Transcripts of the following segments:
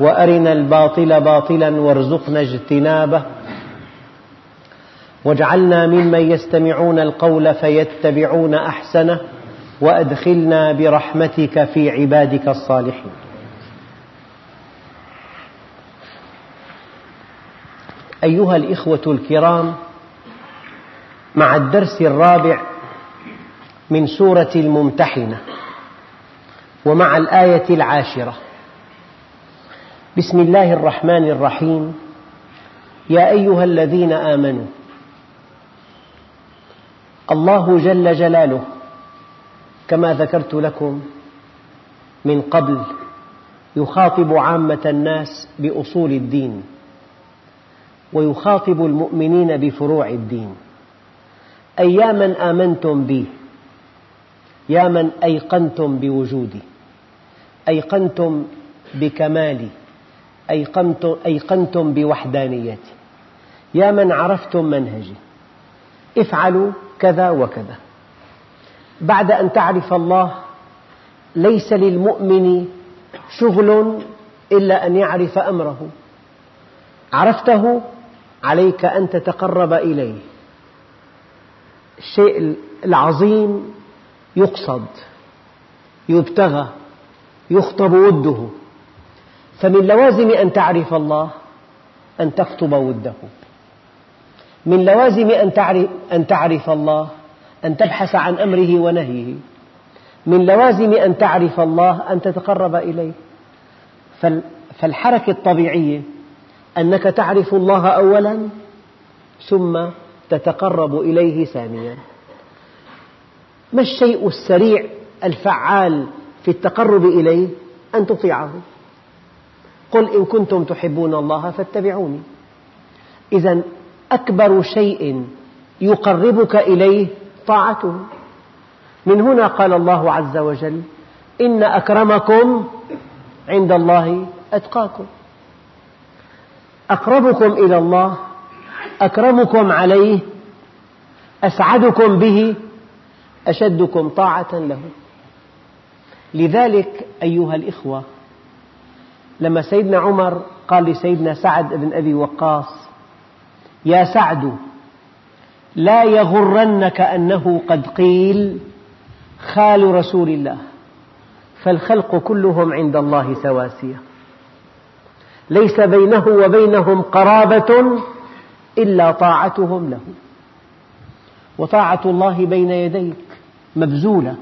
وأرنا الباطل باطلا وارزقنا اجتنابه. واجعلنا ممن يستمعون القول فيتبعون أحسنه وأدخلنا برحمتك في عبادك الصالحين. أيها الإخوة الكرام مع الدرس الرابع من سورة الممتحنة ومع الآية العاشرة بسم الله الرحمن الرحيم. يا أيها الذين آمنوا. الله جل جلاله كما ذكرت لكم من قبل يخاطب عامة الناس بأصول الدين ويخاطب المؤمنين بفروع الدين. أي يا من آمنتم بي يا من أيقنتم بوجودي أيقنتم بكمالي أيقنتم بوحدانيتي. يا من عرفتم منهجي. افعلوا كذا وكذا. بعد أن تعرف الله ليس للمؤمن شغل إلا أن يعرف أمره. عرفته عليك أن تتقرب إليه. الشيء العظيم يقصد يبتغى يخطب وده. فمن لوازم أن تعرف الله أن تخطب وده. من لوازم أن تعرف الله أن تبحث عن أمره ونهيه. من لوازم أن تعرف الله أن تتقرب إليه. فالحركة الطبيعية أنك تعرف الله أولا ثم تتقرب إليه ثانيا. ما الشيء السريع الفعال في التقرب إليه أن تطيعه؟ قل إن كنتم تحبون الله فاتبعوني. إذا أكبر شيء يقربك إليه طاعته. من هنا قال الله عز وجل إن أكرمكم عند الله أتقاكم. أقربكم إلى الله أكرمكم عليه أسعدكم به أشدكم طاعة له. لذلك أيها الإخوة لما سيدنا عمر قال لسيدنا سعد بن أبي وقاص يا سعد لا يغرنك أنه قد قيل خال رسول الله فالخلق كلهم عند الله سواسية. ليس بينه وبينهم قرابة إلا طاعتهم له. وطاعة الله بين يديك مبذولة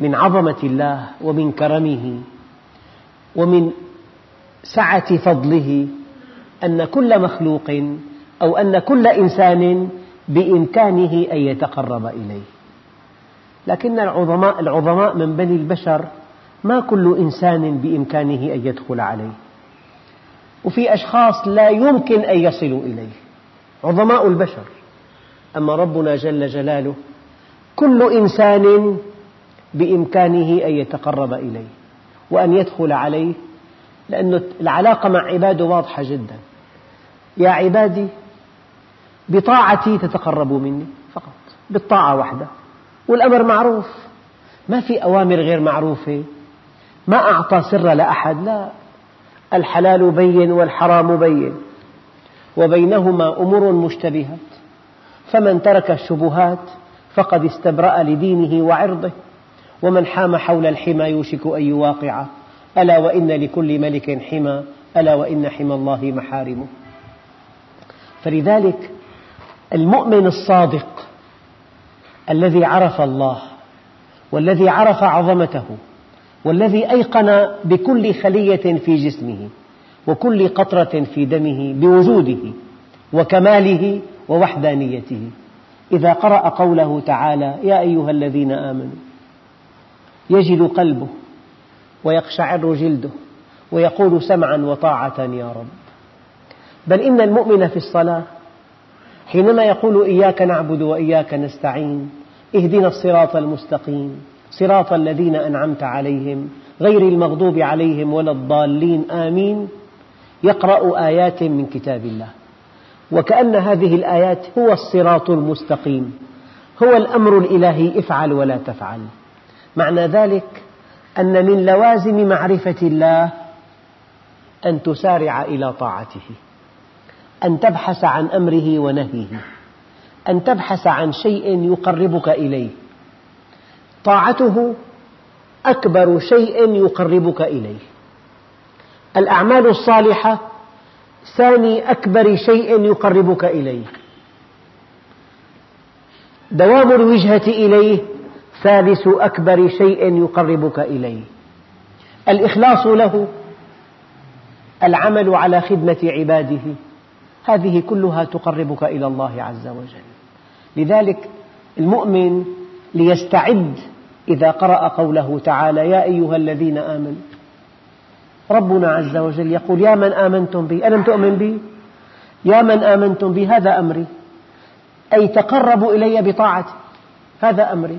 من عظمة الله ومن كرمه. ومن سعة فضله أن كل مخلوق أو أن كل إنسان بإمكانه أن يتقرب إليه. لكن العظماء, العظماء من بني البشر ما كل إنسان بإمكانه أن يدخل عليه. وفي أشخاص لا يمكن أن يصلوا إليه. عظماء البشر. أما ربنا جل جلاله كل إنسان بإمكانه أن يتقرب إليه. وأن يدخل عليه لأن العلاقة مع عباده واضحة جدا. يا عبادي بطاعتي تتقربوا مني فقط بالطاعة وحدها والأمر معروف. ما في أوامر غير معروفة. ما أعطى سر لأحد لا. الحلال بين والحرام بين. وبينهما أمور مشتبهات. فمن ترك الشبهات فقد استبرأ لدينه وعرضه. ومن حام حول الحمى يوشك أن يواقعه ألا وإن لكل ملك حمى. ألا وإن حمى الله محارمه فلذلك المؤمن الصادق الذي عرف الله والذي عرف عظمته والذي أيقن بكل خلية في جسمه وكل قطرة في دمه بوجوده وكماله ووحدانيته. إذا قرأ قوله تعالى يا أيها الذين آمنوا يجد قلبه ويقشعر جلده ويقول سمعا وطاعة يا رب. بل إن المؤمن في الصلاة حينما يقول إياك نعبد وإياك نستعين اهدنا الصراط المستقيم صراط الذين أنعمت عليهم غير المغضوب عليهم ولا الضالين آمين. يقرأ آيات من كتاب الله. وكأن هذه الآيات هو الصراط المستقيم هو الأمر الإلهي افعل ولا تفعل. معنى ذلك أن من لوازم معرفة الله أن تسارع إلى طاعته أن تبحث عن أمره ونهيه أن تبحث عن شيء يقربك إليه. طاعته أكبر شيء يقربك إليه. الأعمال الصالحة ثاني أكبر شيء يقربك إليه. دوام الوجهة إليه ثالث أكبر شيء يقربك إليه. الإخلاص له العمل على خدمة عباده. هذه كلها تقربك إلى الله عز وجل. لذلك المؤمن ليستعد إذا قرأ قوله تعالى يا أيها الذين آمنوا ربنا عز وجل يقول يا من آمنتم بي. ألم تؤمن بي؟ يا من آمنتم بي هذا أمري. أي تقربوا إلي بطاعتي هذا أمري.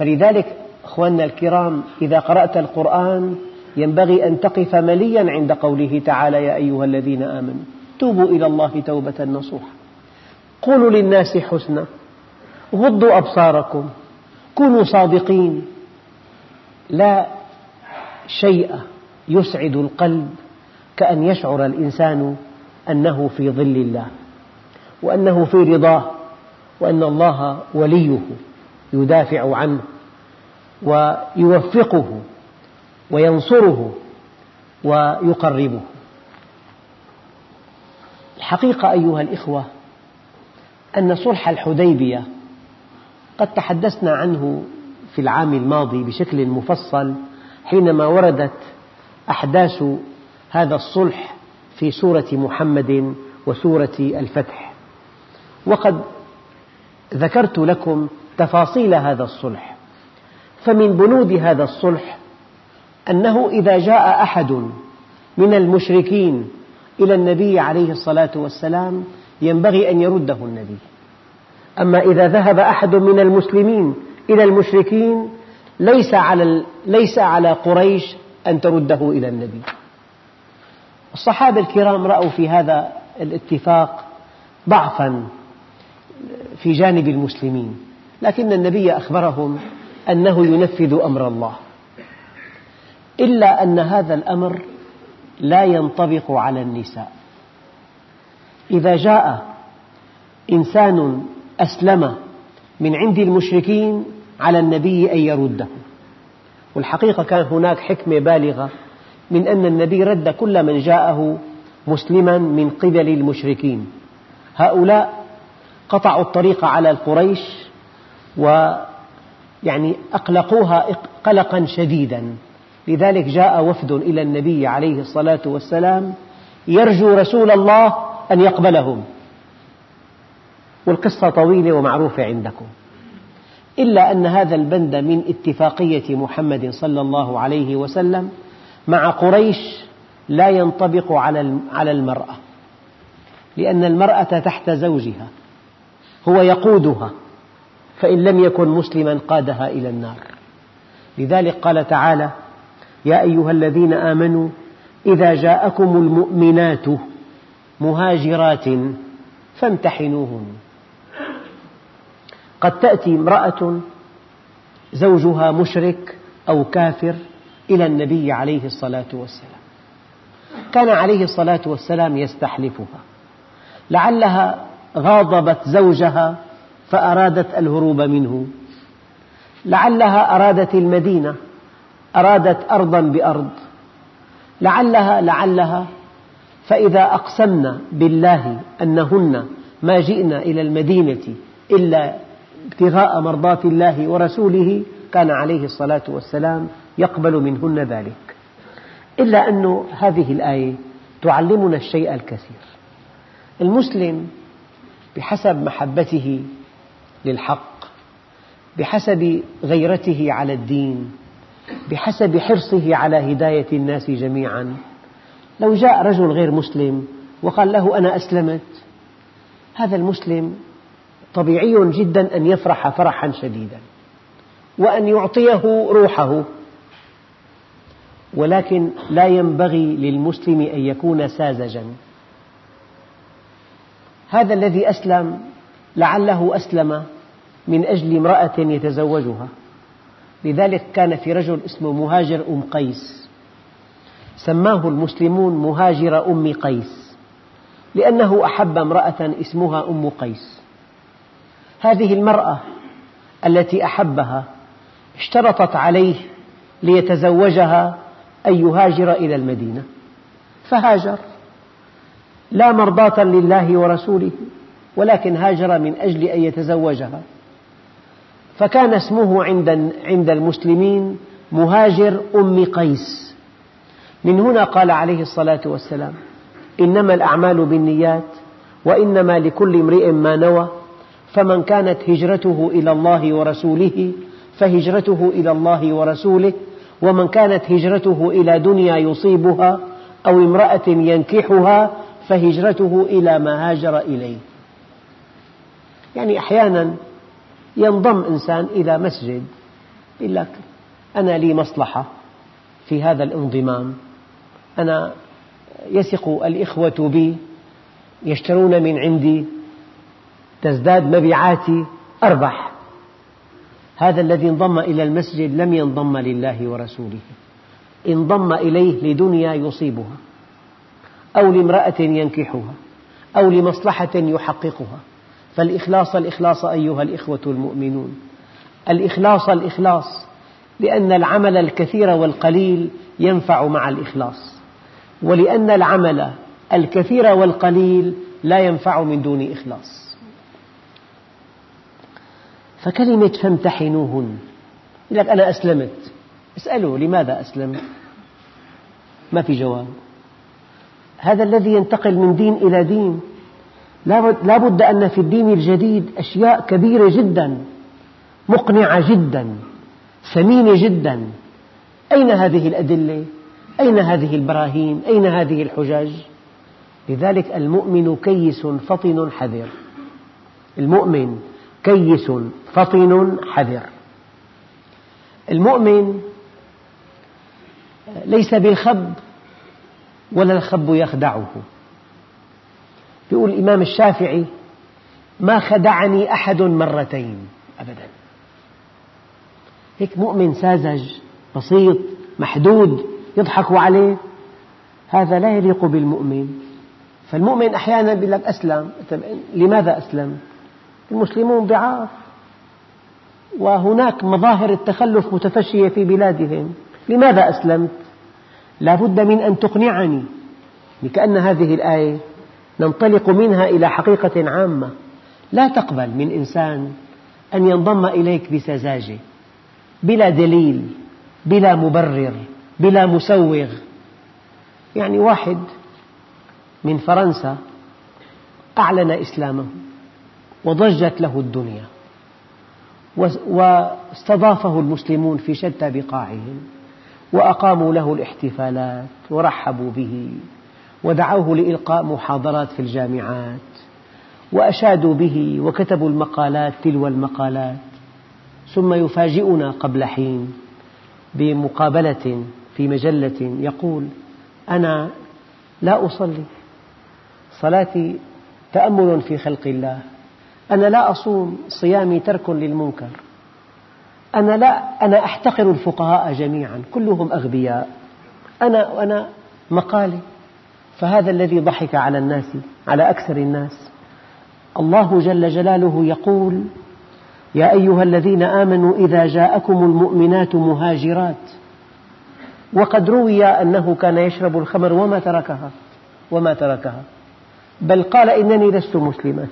فلذلك أخواننا الكرام إذا قرأت القرآن ينبغي أن تقف مليا عند قوله تعالى يا أيها الذين آمنوا توبوا إلى الله توبة نصوحا. قولوا للناس حسنا. غضوا أبصاركم. كونوا صادقين. لا شيء يسعد القلب كأن يشعر الإنسان أنه في ظل الله وأنه في رضاه وأن الله وليه. يدافع عنه ويوفقه وينصره ويقربه. الحقيقة أيها الإخوة أن صلح الحديبية قد تحدثنا عنه في العام الماضي بشكل مفصل حينما وردت أحداث هذا الصلح في سورة محمد وسورة الفتح. وقد ذكرت لكم تفاصيل هذا الصلح. فمن بنود هذا الصلح أنه إذا جاء أحد من المشركين إلى النبي عليه الصلاة والسلام ينبغي أن يرده النبي. أما إذا ذهب أحد من المسلمين إلى المشركين ليس على, ليس على قريش أن ترده إلى النبي. الصحابة الكرام رأوا في هذا الاتفاق ضعفا في جانب المسلمين. لكن النبي أخبرهم أنه ينفذ أمر الله. إلا أن هذا الأمر لا ينطبق على النساء. إذا جاء إنسان أسلم من عند المشركين على النبي أن يرده. والحقيقة كان هناك حكمة بالغة من أن النبي رد كل من جاءه مسلما من قبل المشركين. هؤلاء قطعوا الطريق على القريش ويعني أقلقوها قلقا شديدا. لذلك جاء وفد إلى النبي عليه الصلاة والسلام يرجو رسول الله أن يقبلهم. والقصة طويلة ومعروفة عندكم. إلا أن هذا البند من اتفاقية محمد صلى الله عليه وسلم مع قريش لا ينطبق على المرأة لأن المرأة تحت زوجها هو يقودها. فإن لم يكن مسلما قادها إلى النار. لذلك قال تعالى يا أيها الذين آمنوا إذا جاءكم المؤمنات مهاجرات فامتحنوهن. قد تأتي امرأة زوجها مشرك أو كافر إلى النبي عليه الصلاة والسلام. كان عليه الصلاة والسلام يستحلفها. لعلها غاضبت زوجها فأرادت الهروب منه. لعلها أرادت المدينة أرادت أرضا بأرض. لعلها لعلها فإذا أقسمن بالله أنهن ما جئن إلى المدينة إلا ابتغاء مرضات الله ورسوله كان عليه الصلاة والسلام يقبل منهن ذلك. إلا أن هذه الآية تعلمنا الشيء الكثير. المسلم بحسب محبته للحق بحسب غيرته على الدين بحسب حرصه على هداية الناس جميعا. لو جاء رجل غير مسلم وقال له أنا أسلمت هذا المسلم طبيعي جدا أن يفرح فرحا شديدا وأن يعطيه روحه. ولكن لا ينبغي للمسلم أن يكون ساذجا. هذا الذي أسلم لعله أسلم من أجل امرأة يتزوجها. لذلك كان في رجل اسمه مهاجر أم قيس. سماه المسلمون مهاجر أم قيس لأنه أحب امرأة اسمها أم قيس. هذه المرأة التي أحبها اشترطت عليه ليتزوجها أن يهاجر إلى المدينة فهاجر. لا مرضاة لله ورسوله. ولكن هاجر من أجل أن يتزوجها. فكان اسمه عند المسلمين مهاجر أم قيس. من هنا قال عليه الصلاة والسلام إنما الأعمال بالنيات وإنما لكل امرئ ما نوى. فمن كانت هجرته إلى الله ورسوله فهجرته إلى الله ورسوله. ومن كانت هجرته إلى دنيا يصيبها أو امرأة ينكحها فهجرته إلى ما هاجر إليه. يعني أحيانا ينضم إنسان إلى مسجد يقول لك أنا لي مصلحة في هذا الانضمام أنا يثق الإخوة بي يشترون من عندي تزداد مبيعاتي أربح. هذا الذي انضم إلى المسجد لم ينضم لله ورسوله انضم إليه لدنيا يصيبها أو لامرأة ينكحها أو لمصلحة يحققها. فالإخلاص الإخلاص أيها الإخوة المؤمنون. الإخلاص الإخلاص لأن العمل الكثير والقليل ينفع مع الإخلاص. ولأن العمل الكثير والقليل لا ينفع من دون إخلاص. فكلمة فامتحنوهن. يقول لك أنا أسلمت. اسأله لماذا أسلمت ما في جواب. هذا الذي ينتقل من دين إلى دين. لا بد أن في الدين الجديد أشياء كبيرة جدا مقنعة جدا ثمينة جدا أين هذه الأدلة؟ أين هذه البراهين؟ أين هذه الحجج؟ لذلك المؤمن كيس فطن حذر المؤمن كيس فطن حذر المؤمن ليس بالخب ولا الخب يخدعه يقول الإمام الشافعي ما خدعني أحد مرتين أبدا. هيك مؤمن ساذج بسيط محدود يضحك عليه هذا لا يليق بالمؤمن. فالمؤمن أحيانا يقول لك أسلم. لماذا أسلم؟ المسلمون ضعاف. وهناك مظاهر التخلف متفشية في بلادهم. لماذا أسلمت؟ لا بد من أن تقنعني كأن هذه الآية ننطلق منها إلى حقيقة عامة. لا تقبل من إنسان أن ينضم إليك بسذاجة بلا دليل بلا مبرر بلا مسوغ. يعني واحد من فرنسا أعلن إسلامه وضجت له الدنيا واستضافه المسلمون في شتى بقاعهم وأقاموا له الاحتفالات ورحبوا به. ودعوه لإلقاء محاضرات في الجامعات وأشادوا به وكتبوا المقالات تلو المقالات ثم يفاجئنا قبل حين بمقابلة في مجلة يقول أنا لا أصلي صلاتي تأمل في خلق الله أنا لا أصوم صيامي ترك للمنكر أنا لا أنا أحتقر الفقهاء جميعا كلهم أغبياء أنا أنا مقالي. فهذا الذي ضحك على الناس على أكثر الناس. الله جل جلاله يقول يا أيها الذين آمنوا إذا جاءكم المؤمنات مهاجرات وقد روي أنه كان يشرب الخمر وما تركها وما تركها. بل قال إنني لست مسلما.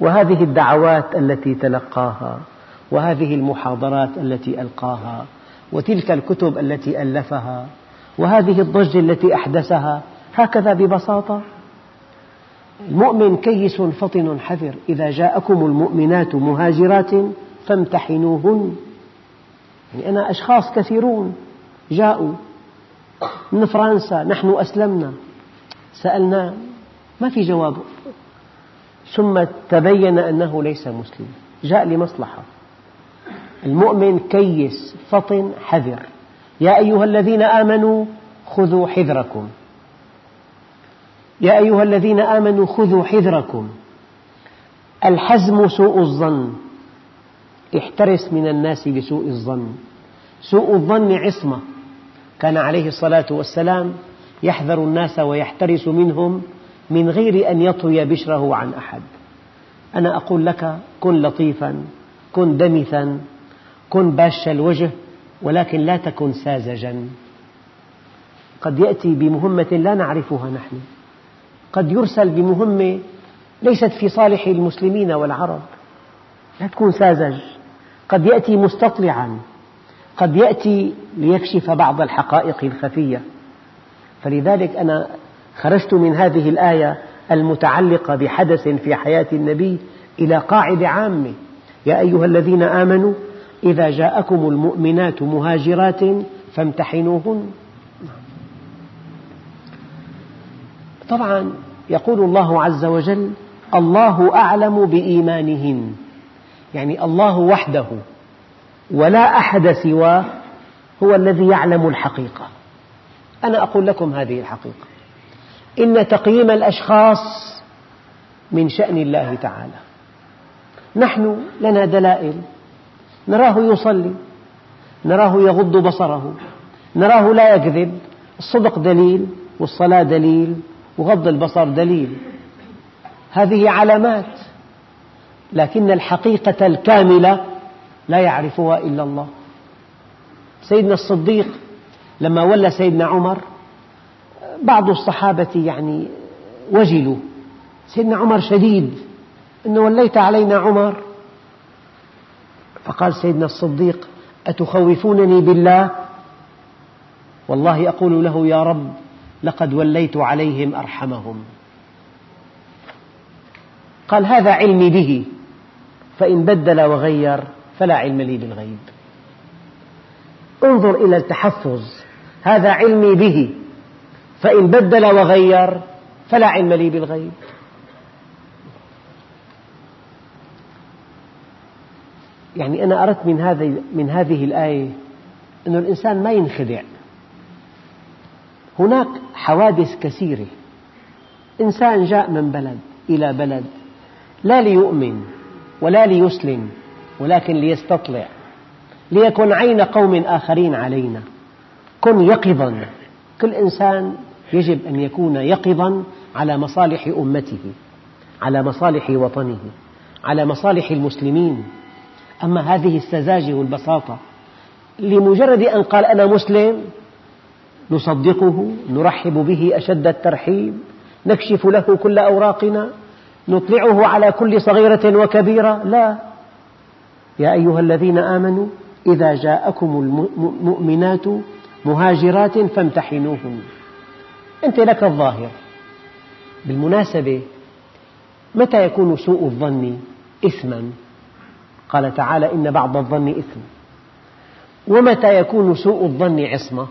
وهذه الدعوات التي تلقاها وهذه المحاضرات التي ألقاها وتلك الكتب التي ألفها وهذه الضجة التي أحدثها هكذا ببساطة. المؤمن كيس فطن حذر إذا جاءكم المؤمنات مهاجرات فامتحنوهن. يعني أنا أشخاص كثيرون جاءوا من فرنسا نحن أسلمنا. سألناه ما في جواب؟ ثم تبين أنه ليس مسلم جاء لمصلحة. المؤمن كيس فطن حذر. يا أيها الذين آمنوا خذوا حذركم. يا أيها الذين آمنوا خذوا حذركم. الحزم سوء الظن. احترس من الناس بسوء الظن. سوء الظن عصمة. كان عليه الصلاة والسلام يحذر الناس ويحترس منهم من غير أن يطوي بشره عن أحد. أنا أقول لك كن لطيفا كن دمثا كن باش الوجه ولكن لا تكن ساذجا. قد يأتي بمهمة لا نعرفها نحن. قد يرسل بمهمة ليست في صالح المسلمين والعرب. لا تكون ساذج. قد يأتي مستطلعا قد يأتي ليكشف بعض الحقائق الخفية. فلذلك أنا خرجت من هذه الآية المتعلقة بحدث في حياة النبي إلى قاعدة عامة. يا أيها الذين آمنوا إذا جاءكم المؤمنات مهاجرات فامتحنوهن. طبعا يقول الله عز وجل الله أعلم بإيمانهن. يعني الله وحده ولا أحد سواه هو الذي يعلم الحقيقة. أنا أقول لكم هذه الحقيقة. إن تقييم الأشخاص من شأن الله تعالى. نحن لنا دلائل نراه يصلي نراه يغض بصره نراه لا يكذب الصدق دليل والصلاة دليل وغض البصر دليل. هذه علامات لكن الحقيقة الكاملة لا يعرفها إلا الله. سيدنا الصديق لما ولى سيدنا عمر بعض الصحابة يعني وجلوا. سيدنا عمر شديد أنه وليت علينا عمر فقال سيدنا الصديق أتخوفونني بالله؟ والله أقول له يا رب لقد وليت عليهم أرحمهم. قال هذا علمي به فإن بدل وغير فلا علم لي بالغيب. انظر إلى التحفظ هذا علمي به فإن بدل وغير فلا علم لي بالغيب. يعني أنا أردت من هذه من هذه الآية أن الإنسان ما ينخدع. هناك حوادث كثيرة. إنسان جاء من بلد إلى بلد لا ليؤمن ولا ليسلم ولكن ليستطلع. ليكن عين قوم آخرين علينا. كن يقظا. كل إنسان يجب أن يكون يقظا على مصالح أمته على مصالح وطنه على مصالح المسلمين. أما هذه السذاجة والبساطة لمجرد أن قال أنا مسلم نصدقه نرحب به أشد الترحيب نكشف له كل أوراقنا نطلعه على كل صغيرة وكبيرة لا. يا أيها الذين آمنوا إذا جاءكم المؤمنات مهاجرات فامتحنوهن. أنت لك الظاهر. بالمناسبة متى يكون سوء الظن إثما؟ قال تعالى إن بعض الظن إثم. ومتى يكون سوء الظن عصمة؟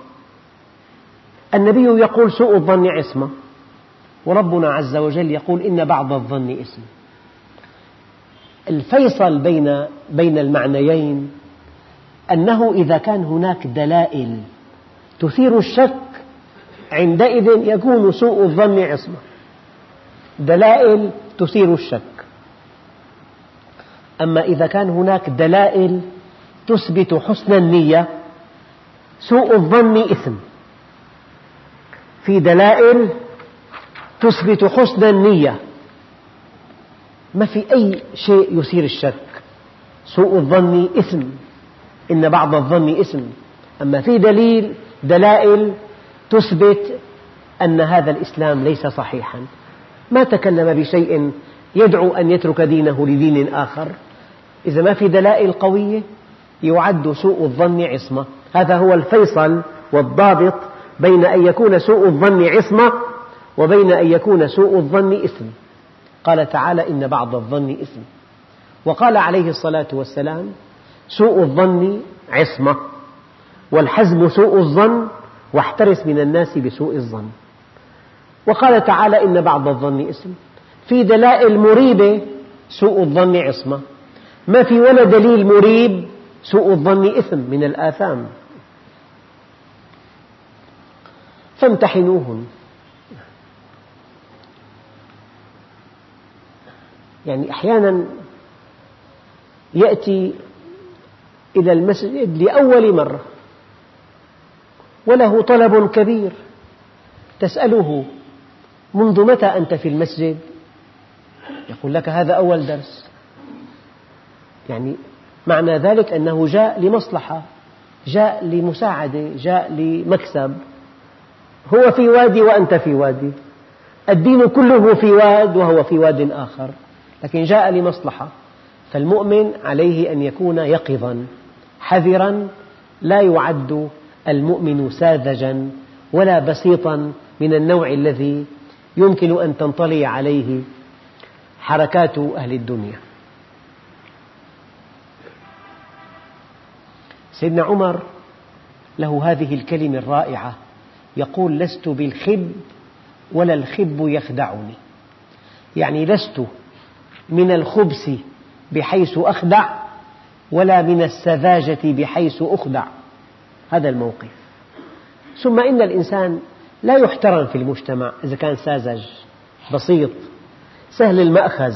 النبي يقول سوء الظن عصمة وربنا عز وجل يقول إن بعض الظن إثم. الفيصل بين بين المعنيين أنه إذا كان هناك دلائل تثير الشك عندئذ يكون سوء الظن عصمة. دلائل تثير الشك. أما إذا كان هناك دلائل تثبت حسن النية سوء الظن إثم. في دلائل تثبت حسن النية. ما في أي شيء يثير الشك. سوء الظن إثم. إن بعض الظن إثم. أما في دليل دلائل تثبت أن هذا الإسلام ليس صحيحا. ما تكلم بشيء يدعو أن يترك دينه لدين آخر. إذا ما في دلائل قوية يعد سوء الظن عصمة. هذا هو الفيصل والضابط بين أن يكون سوء الظن عصمة وبين أن يكون سوء الظن إثم. قال تعالى إن بعض الظن إثم. وقال عليه الصلاة والسلام سوء الظن عصمة والحزم سوء الظن واحترس من الناس بسوء الظن. وقال تعالى إن بعض الظن إثم. في دلائل مريبة سوء الظن عصمة. ما في ولا دليل مريب سوء الظن إثم من الآثام. فامتحنوهن. يعني أحيانا يأتي إلى المسجد لأول مرة وله طلب كبير. تسأله منذ متى أنت في المسجد؟ يقول لك هذا أول درس. يعني معنى ذلك أنه جاء لمصلحة جاء لمساعدة جاء لمكسب. هو في وادي وأنت في وادي. الدين كله في واد وهو في واد آخر. لكن جاء لمصلحة. فالمؤمن عليه أن يكون يقظا حذرا لا يعد المؤمن ساذجا ولا بسيطا من النوع الذي يمكن أن تنطلي عليه حركات أهل الدنيا. سيدنا عمر له هذه الكلمة الرائعة يقول لست بالخب ولا الخب يخدعني. يعني لست من الخبث بحيث أخدع ولا من السذاجة بحيث أخدع. هذا الموقف. ثم إن الإنسان لا يحترم في المجتمع إذا كان ساذج بسيط سهل المأخذ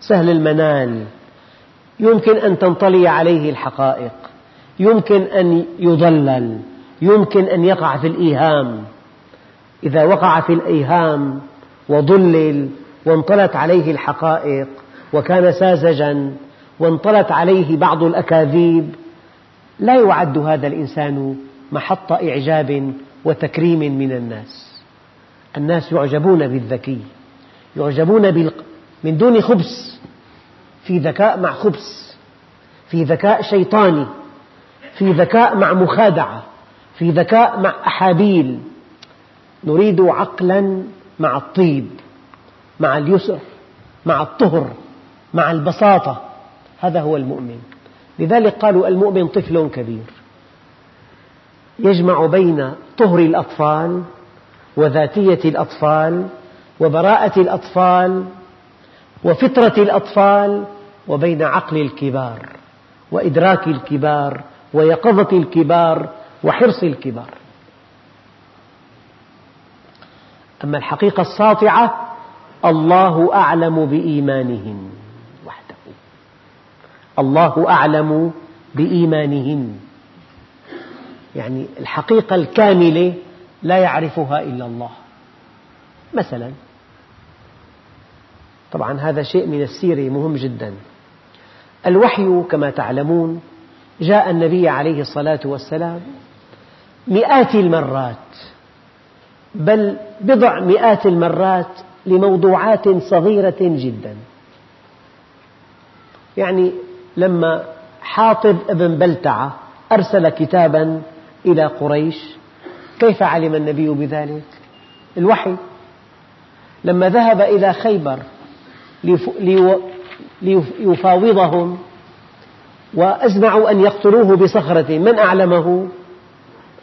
سهل المنال يمكن أن تنطلي عليه الحقائق. يمكن أن يضلل يمكن أن يقع في الإيهام. إذا وقع في الإيهام وضلل وانطلت عليه الحقائق وكان ساذجا وانطلت عليه بعض الأكاذيب لا يعد هذا الإنسان محط إعجاب وتكريم من الناس. الناس يعجبون بالذكي يعجبون بال... من دون خبث في ذكاء مع خبث في ذكاء شيطاني. في ذكاء مع مخادعة في ذكاء مع أحابيل. نريد عقلا مع الطيب مع اليسر مع الطهر مع البساطة. هذا هو المؤمن. لذلك قالوا المؤمن طفل كبير. يجمع بين طهر الأطفال وذاتية الأطفال وبراءة الأطفال وفطرة الأطفال وبين عقل الكبار وإدراك الكبار. ويقظة الكبار وحرص الكبار. أما الحقيقة الساطعة الله أعلم بإيمانهن وحده. الله أعلم بإيمانهن. يعني الحقيقة الكاملة لا يعرفها إلا الله. مثلا طبعا هذا شيء من السيرة مهم جدا. الوحي كما تعلمون جاء النبي عليه الصلاة والسلام مئات المرات بل بضع مئات المرات لموضوعات صغيرة جدا يعني لما حاطب ابن بلتعة أرسل كتابا إلى قريش كيف علم النبي بذلك؟ الوحي لما ذهب إلى خيبر ليفاوضهم وأزمعوا أن يقتلوه بصخرة. من أعلمه؟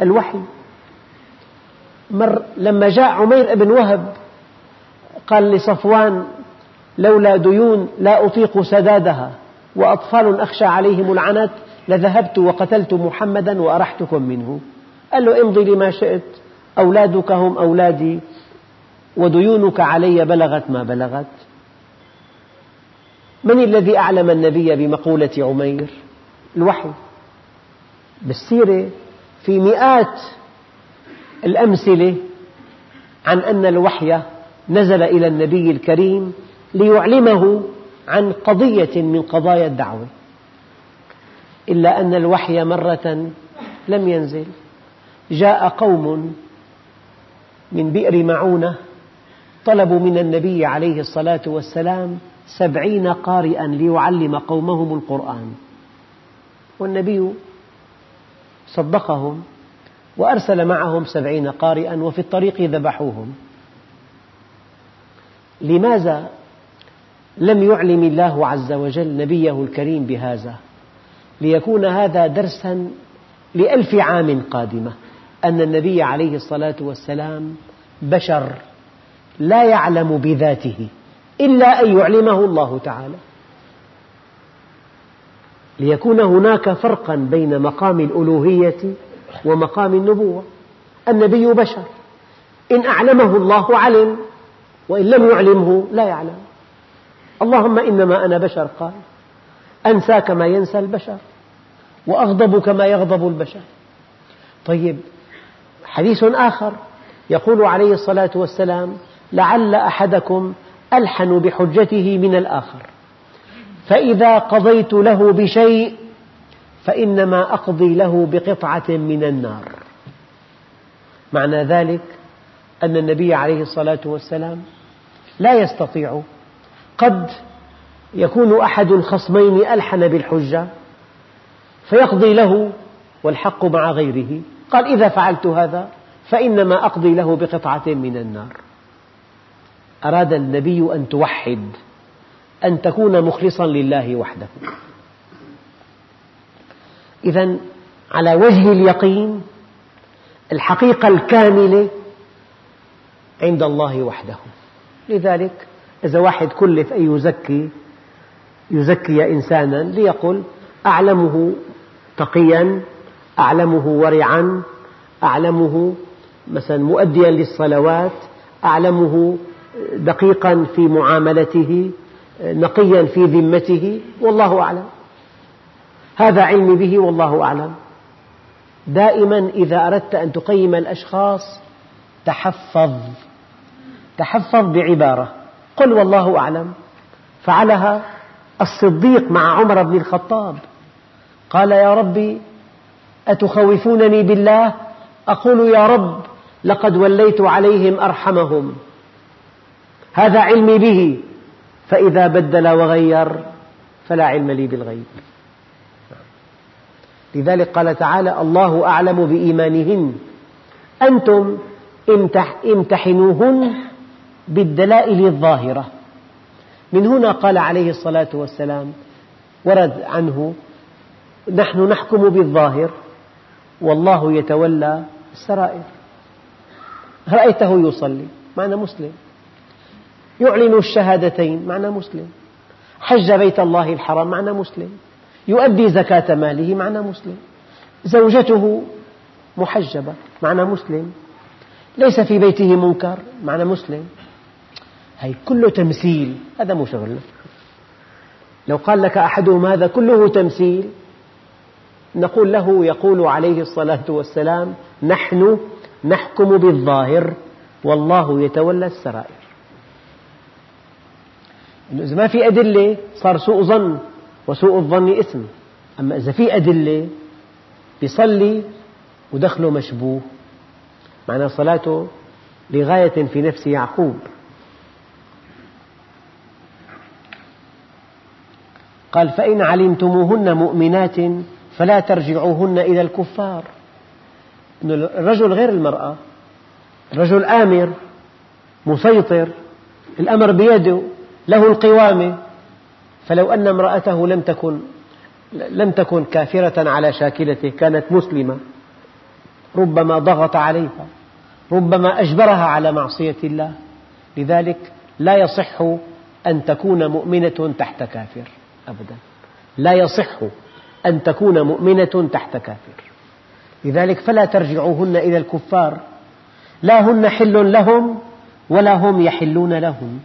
الوحي. مر لما جاء عمير بن وهب قال لصفوان لولا ديون لا أطيق سدادها وأطفال أخشى عليهم العنت لذهبت وقتلت محمدا وأرحتكم منه. قال له امضي لما شئت. أولادك هم أولادي وديونك علي بلغت ما بلغت. من الذي أعلم النبي بمقولة عمير؟ الوحي. بالسيرة في مئات الأمثلة عن أن الوحي نزل إلى النبي الكريم ليعلمه عن قضية من قضايا الدعوة. إلا أن الوحي مرة لم ينزل. جاء قوم من بئر معونة طلبوا من النبي عليه الصلاة والسلام سبعين قارئا ليعلم قومهم القرآن. والنبي صدقهم وأرسل معهم سبعين قارئا وفي الطريق ذبحوهم. لماذا لم يعلم الله عز وجل نبيه الكريم بهذا؟ ليكون هذا درسا لألف عام قادمة. أن النبي عليه الصلاة والسلام بشر لا يعلم بذاته. إلا أن يعلمه الله تعالى. ليكون هناك فرقا بين مقام الألوهية ومقام النبوة. النبي بشر. إن أعلمه الله علم وإن لم يعلمه لا يعلم. اللهم إنما أنا بشر قال أنسى كما ينسى البشر وأغضب كما يغضب البشر. طيب حديث آخر يقول عليه الصلاة والسلام لعل أحدكم ألحن بحجته من الآخر. فإذا قضيت له بشيء فإنما أقضي له بقطعة من النار. معنى ذلك أن النبي عليه الصلاة والسلام لا يستطيع قد يكون أحد الخصمين ألحن بالحجة فيقضي له والحق مع غيره. قال إذا فعلت هذا فإنما أقضي له بقطعة من النار. أراد النبي أن توحد أن تكون مخلصا لله وحده. إذا على وجه اليقين الحقيقة الكاملة عند الله وحده. لذلك إذا واحد كلف أن يزكي يزكي إنسانا ليقل أعلمه تقيا أعلمه ورعا أعلمه مثلا مؤديا للصلوات أعلمه دقيقا في معاملته نقيا في ذمته والله أعلم. هذا علمي به والله أعلم. دائما إذا أردت أن تقيم الأشخاص تحفظ. تحفظ بعبارة. قل والله أعلم. فعلها الصديق مع عمر بن الخطاب. قال يا ربي أتخوفونني بالله؟ أقول يا رب لقد وليت عليهم أرحمهم. هذا علمي به فإذا بدل وغير فلا علم لي بالغيب. لذلك قال تعالى الله أعلم بإيمانهن. أنتم امتحنوهن بالدلائل الظاهرة. من هنا قال عليه الصلاة والسلام ورد عنه نحن نحكم بالظاهر والله يتولى السرائر. رأيته يصلي معنى مسلم. يعلن الشهادتين معنى مسلم. حج بيت الله الحرام معنى مسلم. يؤدي زكاة ماله معنى مسلم. زوجته محجبة معنى مسلم. ليس في بيته منكر معنى مسلم. هي كله تمثيل هذا مو شغلنا لو قال لك أحدهم هذا كله تمثيل. نقول له يقول عليه الصلاة والسلام نحن نحكم بالظاهر والله يتولى السرائر. إذا ما في أدلة صار سوء ظن وسوء الظن إثم. أما إذا في أدلة يصلي ودخله مشبوه معنى صلاته لغاية في نفس يعقوب. قال فإن علمتموهن مؤمنات فلا ترجعوهن إلى الكفار. الرجل غير المرأة الرجل آمر مسيطر الأمر بيده. له القوامة فلو أن امرأته لم تكن لم تكن كافرة على شاكلته كانت مسلمة ربما ضغط عليها ربما أجبرها على معصية الله لذلك لا يصح أن تكون مؤمنة تحت كافر أبدا. لا يصح أن تكون مؤمنة تحت كافر. لذلك فلا ترجعوهن إلى الكفار. لا هن حل لهم ولا هم يحلون لهم.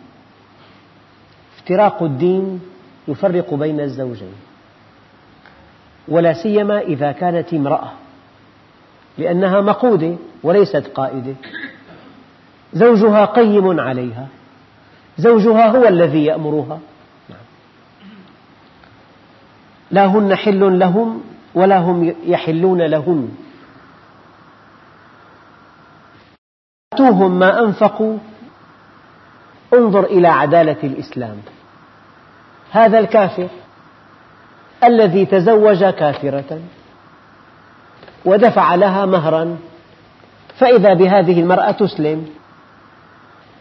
افتراق الدين يفرق بين الزوجين ولا سيما إذا كانت امرأة لأنها مقودة وليست قائدة. زوجها قيم عليها زوجها هو الذي يأمرها. لا هن حل لهم ولا هم يحلون لهن آتوهم ما أنفقوا انظر إلى عدالة الإسلام. هذا الكافر الذي تزوج كافرة ودفع لها مهرا فإذا بهذه المرأة تسلم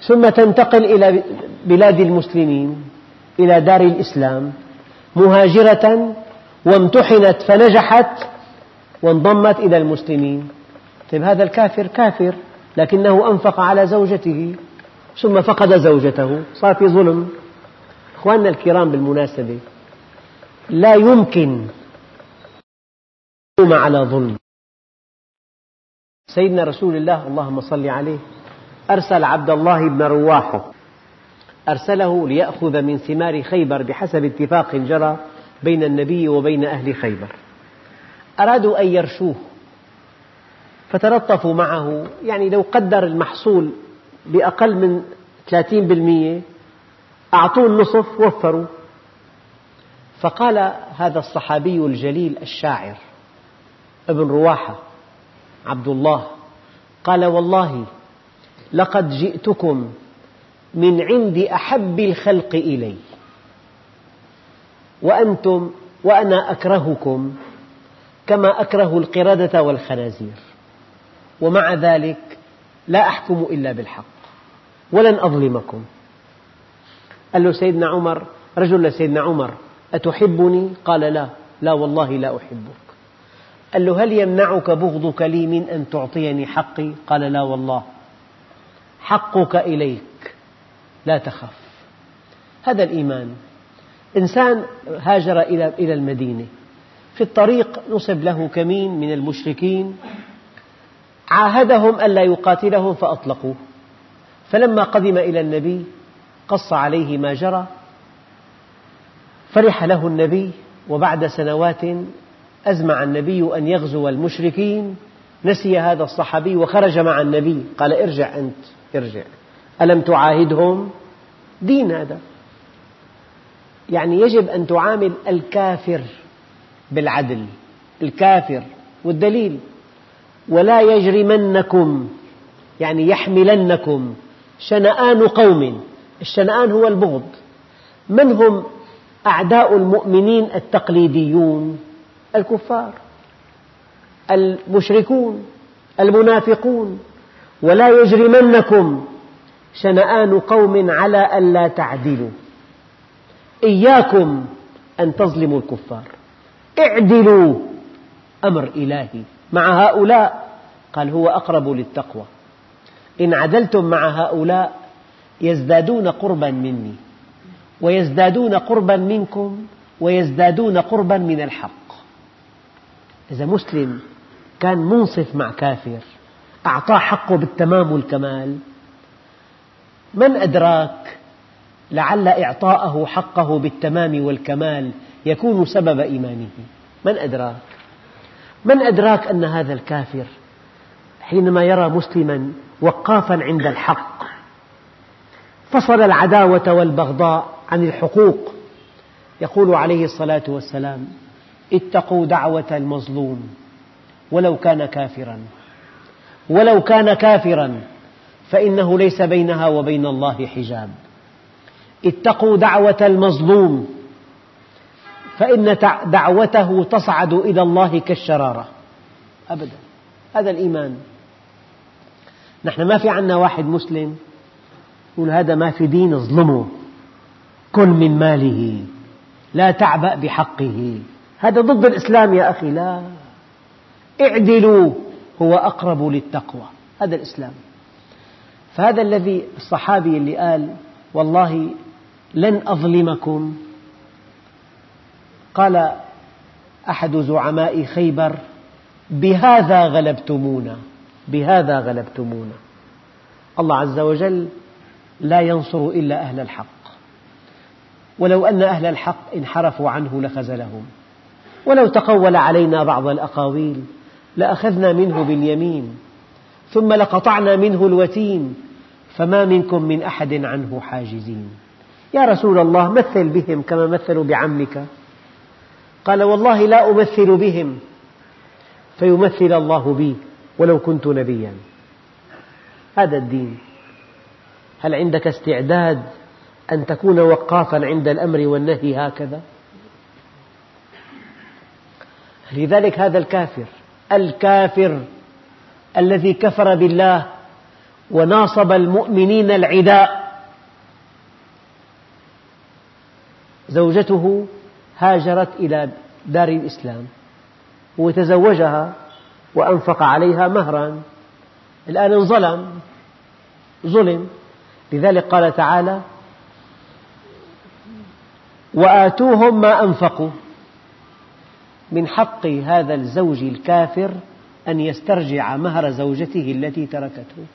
ثم تنتقل إلى بلاد المسلمين إلى دار الإسلام مهاجرة وامتحنت فنجحت وانضمت إلى المسلمين. طيب هذا الكافر كافر لكنه أنفق على زوجته ثم فقد زوجته صار في ظلم. أخواننا الكرام بالمناسبة لا يمكن على ظلم. سيدنا رسول الله اللهم صل عليه أرسل عبد الله بن رواحه أرسله ليأخذ من ثمار خيبر بحسب اتفاق جرى بين النبي وبين أهل خيبر. أرادوا أن يرشوه فتلطفوا معه يعني لو قدر المحصول بأقل من 30% أعطوه النصف وفروا فقال هذا الصحابي الجليل الشاعر ابن رواحة عبد الله قال والله لقد جئتكم من عند أحب الخلق إلي وأنتم وأنا أكرهكم كما أكره القردة والخنازير ومع ذلك لا أحكم إلا بالحق ولن أظلمكم. قال له سيدنا عمر رجل لسيدنا عمر أتحبني؟ قال لا لا والله لا أحبك قال له هل يمنعك بغضك لي من أن تعطيني حقي؟ قال لا والله حقك إليك لا تخف هذا الإيمان إنسان هاجر إلى المدينة في الطريق نصب له كمين من المشركين عاهدهم ألا يقاتلهم فأطلقوه فلما قدم إلى النبي قص عليه ما جرى فرح له النبي وبعد سنوات أزمع النبي أن يغزو المشركين نسي هذا الصحابي وخرج مع النبي قال ارجع أنت ارجع. ألم تعاهدهم؟ دين هذا. يعني يجب أن تعامل الكافر بالعدل الكافر والدليل. ولا يجرمنكم يعني يحملنكم شنآن قوم. الشنآن هو البغض. من هم أعداء المؤمنين التقليديون الكفار المشركون المنافقون. ولا يجرمنكم شنآن قوم على ألا تعدلوا. إياكم أن تظلموا الكفار. اعدلوا أمر إلهي مع هؤلاء. قال هو أقرب للتقوى. إن عدلتم مع هؤلاء يزدادون قربا مني ويزدادون قربا منكم ويزدادون قربا من الحق. إذا مسلم كان منصف مع كافر أعطاه حقه بالتمام والكمال من أدراك لعل إعطاءه حقه بالتمام والكمال يكون سبب إيمانه؟ من أدراك؟ من أدراك أن هذا الكافر حينما يرى مسلما وقافا عند الحق فصل العداوة والبغضاء عن الحقوق. يقول عليه الصلاة والسلام اتقوا دعوة المظلوم ولو كان كافرا. ولو كان كافرا فإنه ليس بينها وبين الله حجاب. اتقوا دعوة المظلوم فإن دعوته تصعد إلى الله كالشرارة. أبدا. هذا الإيمان. نحن ما في عنا واحد مسلم يقول هذا ما في دين اظلمه. كل من ماله. لا تعبأ بحقه. هذا ضد الإسلام يا أخي لا. اعدلوا. هو أقرب للتقوى. هذا الإسلام. فهذا الذي الصحابي اللي قال والله لن أظلمكم. قال أحد زعماء خيبر بهذا غلبتمونا. بهذا غلبتمونا. الله عز وجل لا ينصر إلا أهل الحق. ولو أن أهل الحق انحرفوا عنه لخزلهم. ولو تقول علينا بعض الأقاويل لأخذنا منه باليمين ثم لقطعنا منه الوتين فما منكم من أحد عنه حاجزين. يا رسول الله مثل بهم كما مثلوا بعمك. قال والله لا أمثل بهم فيمثل الله بي ولو كنت نبيا. هذا الدين. هل عندك استعداد أن تكون وقافا عند الأمر والنهي هكذا؟ لذلك هذا الكافر الكافر الذي كفر بالله وناصب المؤمنين العداء. زوجته هاجرت إلى دار الإسلام وتزوجها وأنفق عليها مهرا. الآن انظلم ظلم. لذلك قال تعالى وآتوهم ما أنفقوا من حق هذا الزوج الكافر أن يسترجع مهر زوجته التي تركته.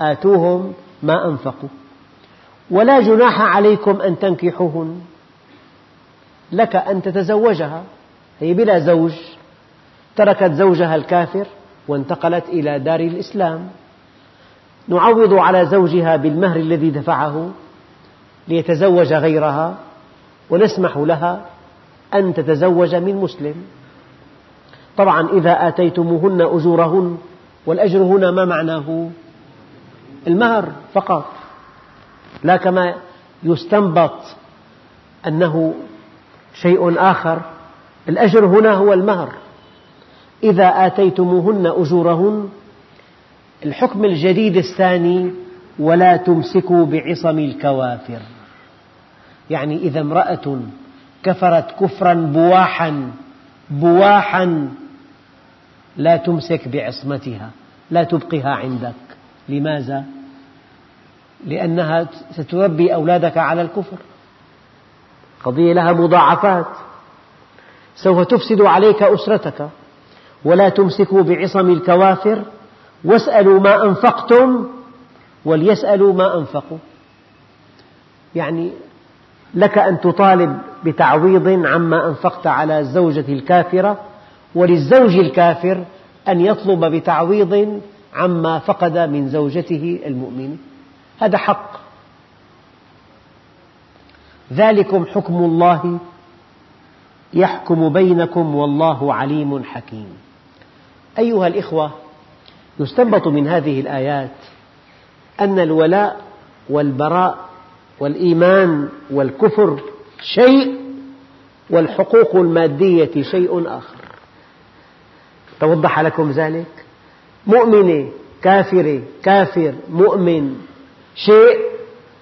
آتوهم ما أنفقوا. ولا جناح عليكم أن تنكحوهن. لك أن تتزوجها. هي بلا زوج تركت زوجها الكافر وانتقلت إلى دار الإسلام. نعوض على زوجها بالمهر الذي دفعه ليتزوج غيرها ونسمح لها أن تتزوج من مسلم. طبعا إذا آتيتموهن أجورهن والأجر هنا ما معناه؟ المهر فقط. لا كما يستنبط أنه شيء آخر الأجر هنا هو المهر. إذا آتيتموهن أجورهن الحكم الجديد الثاني ولا تمسكوا بعصم الكوافر. يعني إذا امرأة كفرت كفرا بواحا بواحا لا تمسك بعصمتها لا تبقها عندك. لماذا؟ لأنها ستربي أولادك على الكفر. قضية لها مضاعفات. سوف تفسد عليك أسرتك. ولا تمسكوا بعصم الكوافر واسألوا ما أنفقتم وليسألوا ما أنفقوا. يعني لك أن تطالب بتعويض عما أنفقت على الزوجة الكافرة وللزوج الكافر أن يطلب بتعويض عما فقد من زوجته المؤمنة هذا حق. ذلكم حكم الله يحكم بينكم والله عليم حكيم. أيها الإخوة يستنبط من هذه الآيات أن الولاء والبراء والإيمان والكفر شيء والحقوق المادية شيء آخر. توضح لكم ذلك؟ مؤمنة كافرة كافر مؤمن شيء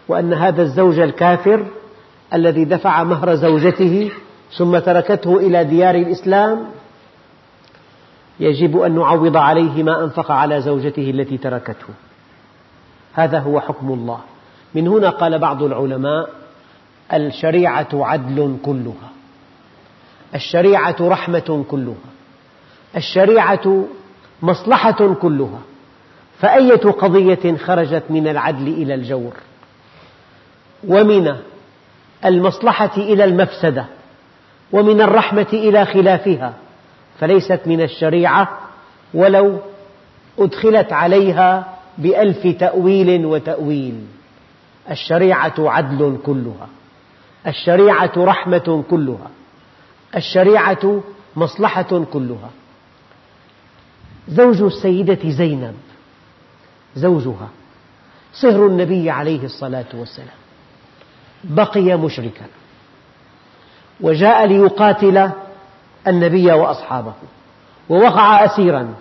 وأن هذا الزوج الكافر الذي دفع مهر زوجته ثم تركته إلى ديار الإسلام يجب أن نعوض عليه ما أنفق على زوجته التي تركته. هذا هو حكم الله. من هنا قال بعض العلماء الشريعة عدل كلها. الشريعة رحمة كلها. الشريعة مصلحة كلها. فأية قضية خرجت من العدل إلى الجور؟ ومن المصلحة إلى المفسدة. ومن الرحمة إلى خلافها. فليست من الشريعة ولو أدخلت عليها بألف تأويل وتأويل. الشريعة عدل كلها. الشريعة رحمة كلها. الشريعة مصلحة كلها. زوج السيدة زينب. زوجها. صهر النبي عليه الصلاة والسلام. بقي مشركا. وجاء ليقاتل النبي وأصحابه ووقع أسيرا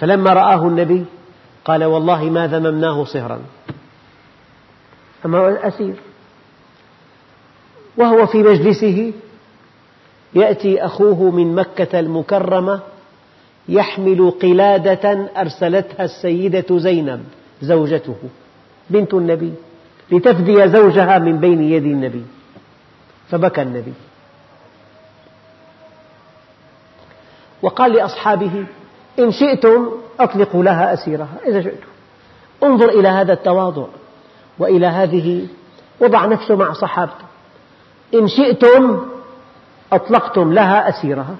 فلما رآه النبي قال والله ما ذممناه صهرا أما أسير وهو في مجلسه يأتي أخوه من مكة المكرمة يحمل قلادة أرسلتها السيدة زينب زوجته بنت النبي لتفدي زوجها من بين يدي النبي فبكى النبي وقال لأصحابه إن شئتم أطلقوا لها أسيرها. إذا شئتم. انظر إلى هذا التواضع وإلى هذه وضع نفسه مع صحابته. إن شئتم أطلقتم لها أسيرها.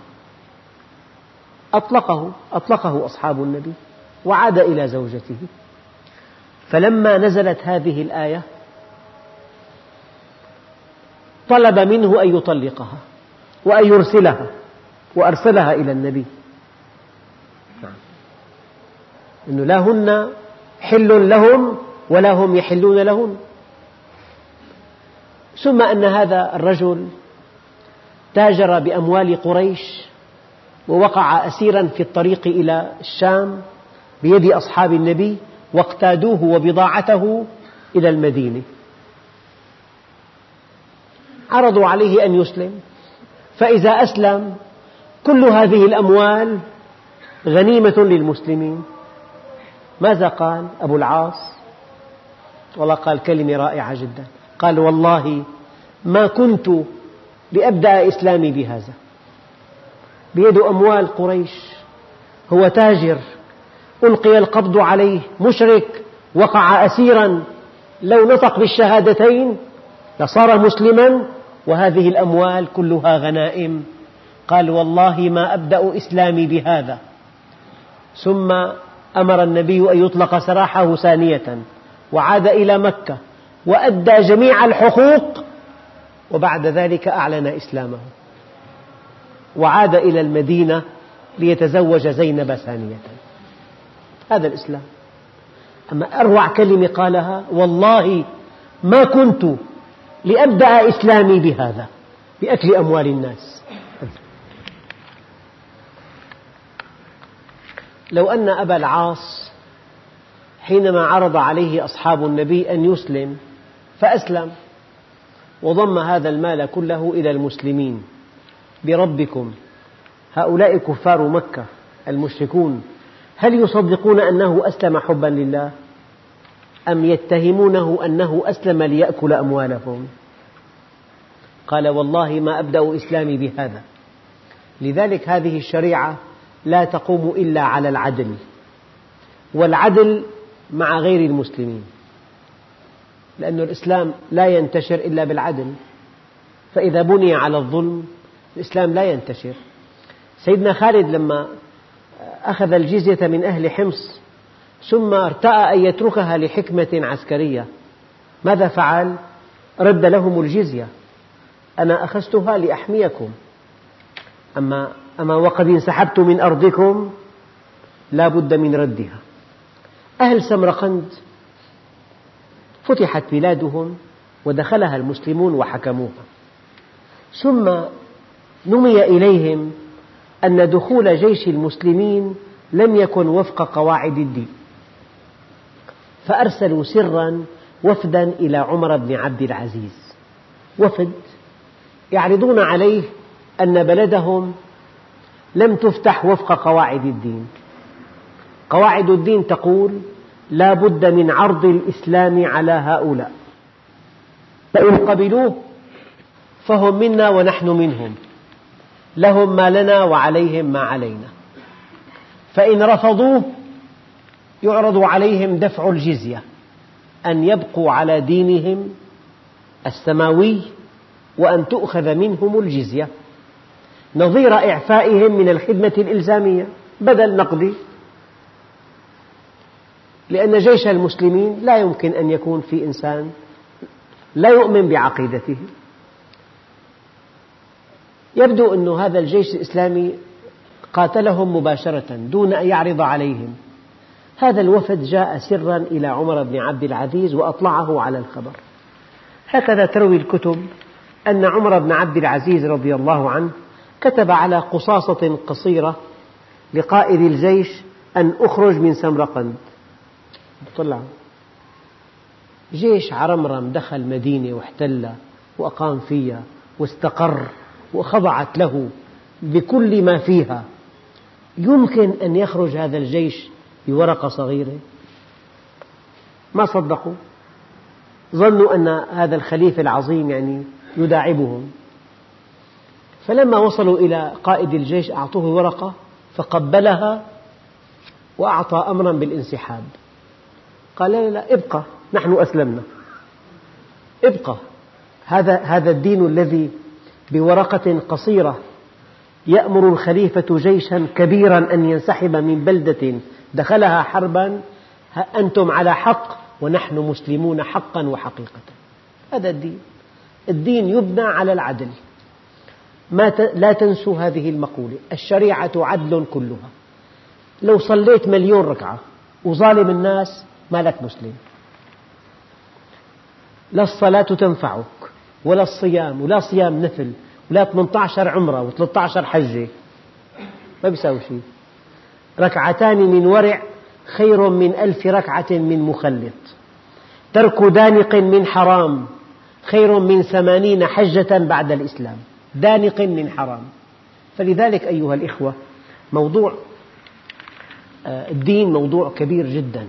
أطلقه أطلقه أصحاب النبي وعاد إلى زوجته. فلما نزلت هذه الآية طلب منه أن يطلقها وأن يرسلها. وأرسلها إلى النبي. أنه لا هن حل لهم ولا هم يحلون لهن. ثم أن هذا الرجل تاجر بأموال قريش ووقع أسيرا في الطريق إلى الشام بيد أصحاب النبي واقتادوه وبضاعته إلى المدينة. عرضوا عليه أن يسلم. فإذا أسلم كل هذه الأموال غنيمة للمسلمين. ماذا قال أبو العاص؟ والله قال كلمة رائعة جدا. قال والله ما كنت لأبدأ إسلامي بهذا. بيده أموال قريش. هو تاجر. ألقي القبض عليه. مشرك. وقع أسيرا. لو نطق بالشهادتين لصار مسلما. وهذه الأموال كلها غنائم. قال والله ما أبدأ إسلامي بهذا. ثم أمر النبي أن يطلق سراحه ثانية وعاد إلى مكة وأدى جميع الحقوق وبعد ذلك أعلن إسلامه. وعاد إلى المدينة ليتزوج زينب ثانية. هذا الإسلام. أما أروع كلمة قالها والله ما كنت لأبدأ إسلامي بهذا بأكل أموال الناس. لو أن أبا العاص حينما عرض عليه أصحاب النبي أن يسلم فأسلم وضم هذا المال كله إلى المسلمين. بربكم. هؤلاء كفار مكة المشركون. هل يصدقون أنه أسلم حبا لله؟ أم يتهمونه أنه أسلم ليأكل أموالهم؟ قال والله ما أبدأ إسلامي بهذا. لذلك هذه الشريعة لا تقوم إلا على العدل والعدل مع غير المسلمين لأن الإسلام لا ينتشر إلا بالعدل فإذا بني على الظلم الإسلام لا ينتشر سيدنا خالد لما أخذ الجزية من أهل حمص ثم ارتأى أن يتركها لحكمة عسكرية ماذا فعل؟ رد لهم الجزية أنا أخذتها لأحميكم أما, أما وقد انسحبت من أرضكم لا بد من ردها. أهل سمرقند فتحت بلادهم ودخلها المسلمون وحكموها. ثم نمي إليهم أن دخول جيش المسلمين لم يكن وفق قواعد الدين. فأرسلوا سرا وفدا إلى عمر بن عبد العزيز. وفد يعرضون عليه أن بلدهم لم تفتح وفق قواعد الدين. قواعد الدين تقول لا بد من عرض الإسلام على هؤلاء. فإن قبلوه فهم منا ونحن منهم. لهم ما لنا وعليهم ما علينا. فإن رفضوه يعرض عليهم دفع الجزية أن يبقوا على دينهم السماوي وأن تؤخذ منهم الجزية. نظير إعفائهم من الخدمة الإلزامية بدل نقدي. لأن جيش المسلمين لا يمكن أن يكون في إنسان لا يؤمن بعقيدته. يبدو أن هذا الجيش الإسلامي قاتلهم مباشرة دون أن يعرض عليهم. هذا الوفد جاء سرا إلى عمر بن عبد العزيز وأطلعه على الخبر. هكذا تروي الكتب أن عمر بن عبد العزيز رضي الله عنه كتب على قصاصة قصيرة لقائد الجيش أن أخرج من سمرقند. طلع. جيش عرمرم دخل مدينة واحتلها وأقام فيها واستقر وخضعت له بكل ما فيها. يمكن أن يخرج هذا الجيش بورقة صغيرة؟ ما صدقوا. ظنوا أن هذا الخليفة العظيم يعني يداعبهم. فلما وصلوا إلى قائد الجيش أعطوه ورقة فقبلها وأعطى أمرا بالانسحاب. قال لا لا ابقى نحن أسلمنا. ابقى. هذا هذا الدين الذي بورقة قصيرة يأمر الخليفة جيشا كبيرا أن ينسحب من بلدة دخلها حربا. أنتم على حق ونحن مسلمون حقا وحقيقة. هذا الدين. الدين يبنى على العدل. ما لا تنسوا هذه المقولة. الشريعة عدل كلها. لو صليت مليون ركعة وظالم الناس ما لك مسلم. لا الصلاة تنفعك ولا الصيام ولا صيام نفل ولا 18 عمرة و13 حجة. ما بيساوي شيء. ركعتان من ورع خير من ألف ركعة من مخلط. ترك دانق من حرام خير من ثمانين حجة بعد الإسلام. دانق من حرام فلذلك أيها الإخوة موضوع آه، الدين موضوع كبير جدا.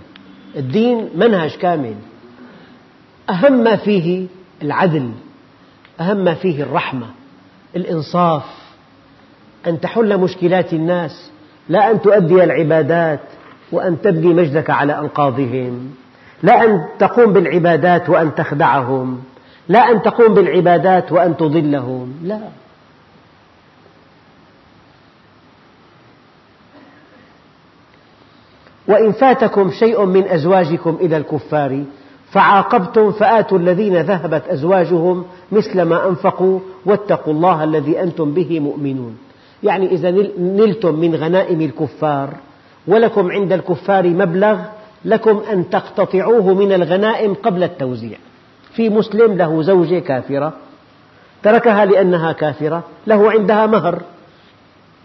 الدين منهج كامل. أهم ما فيه العدل أهم ما فيه الرحمة الإنصاف أن تحل مشكلات الناس لا أن تؤدي العبادات وأن تبني مجدك على أنقاضهم لا أن تقوم بالعبادات وأن تخدعهم. لا أن تقوم بالعبادات وأن تضلهم. لا. وإن فاتكم شيء من أزواجكم إلى الكفار فعاقبتم فآتوا الذين ذهبت أزواجهم مثل ما أنفقوا واتقوا الله الذي أنتم به مؤمنون. يعني إذا نلتم من غنائم الكفار ولكم عند الكفار مبلغ لكم أن تقتطعوه من الغنائم قبل التوزيع. في مسلم له زوجة كافرة تركها لأنها كافرة له عندها مهر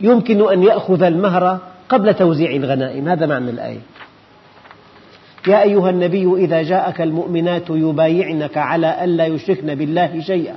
يمكن أن يأخذ المهر قبل توزيع الغنائم هذا معنى الآية. يا أيها النبي إذا جاءك المؤمنات يبايعنك على ألا يشركن بالله شيئا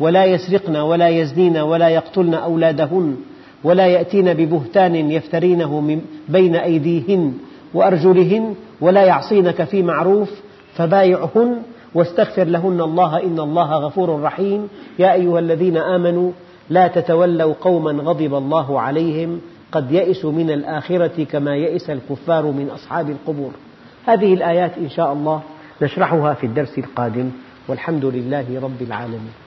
ولا يسرقن ولا يزنين ولا يقتلن أولادهن ولا يأتين ببهتان يفترينه من بين أيديهن وأرجلهن ولا يعصينك في معروف فبايعهن واستغفر لهن الله إن الله غفور رحيم. يا أيها الذين آمنوا لا تتولوا قوما غضب الله عليهم قد يئسوا من الآخرة كما يئس الكفار من أصحاب القبور. هذه الآيات إن شاء الله نشرحها في الدرس القادم. والحمد لله رب العالمين.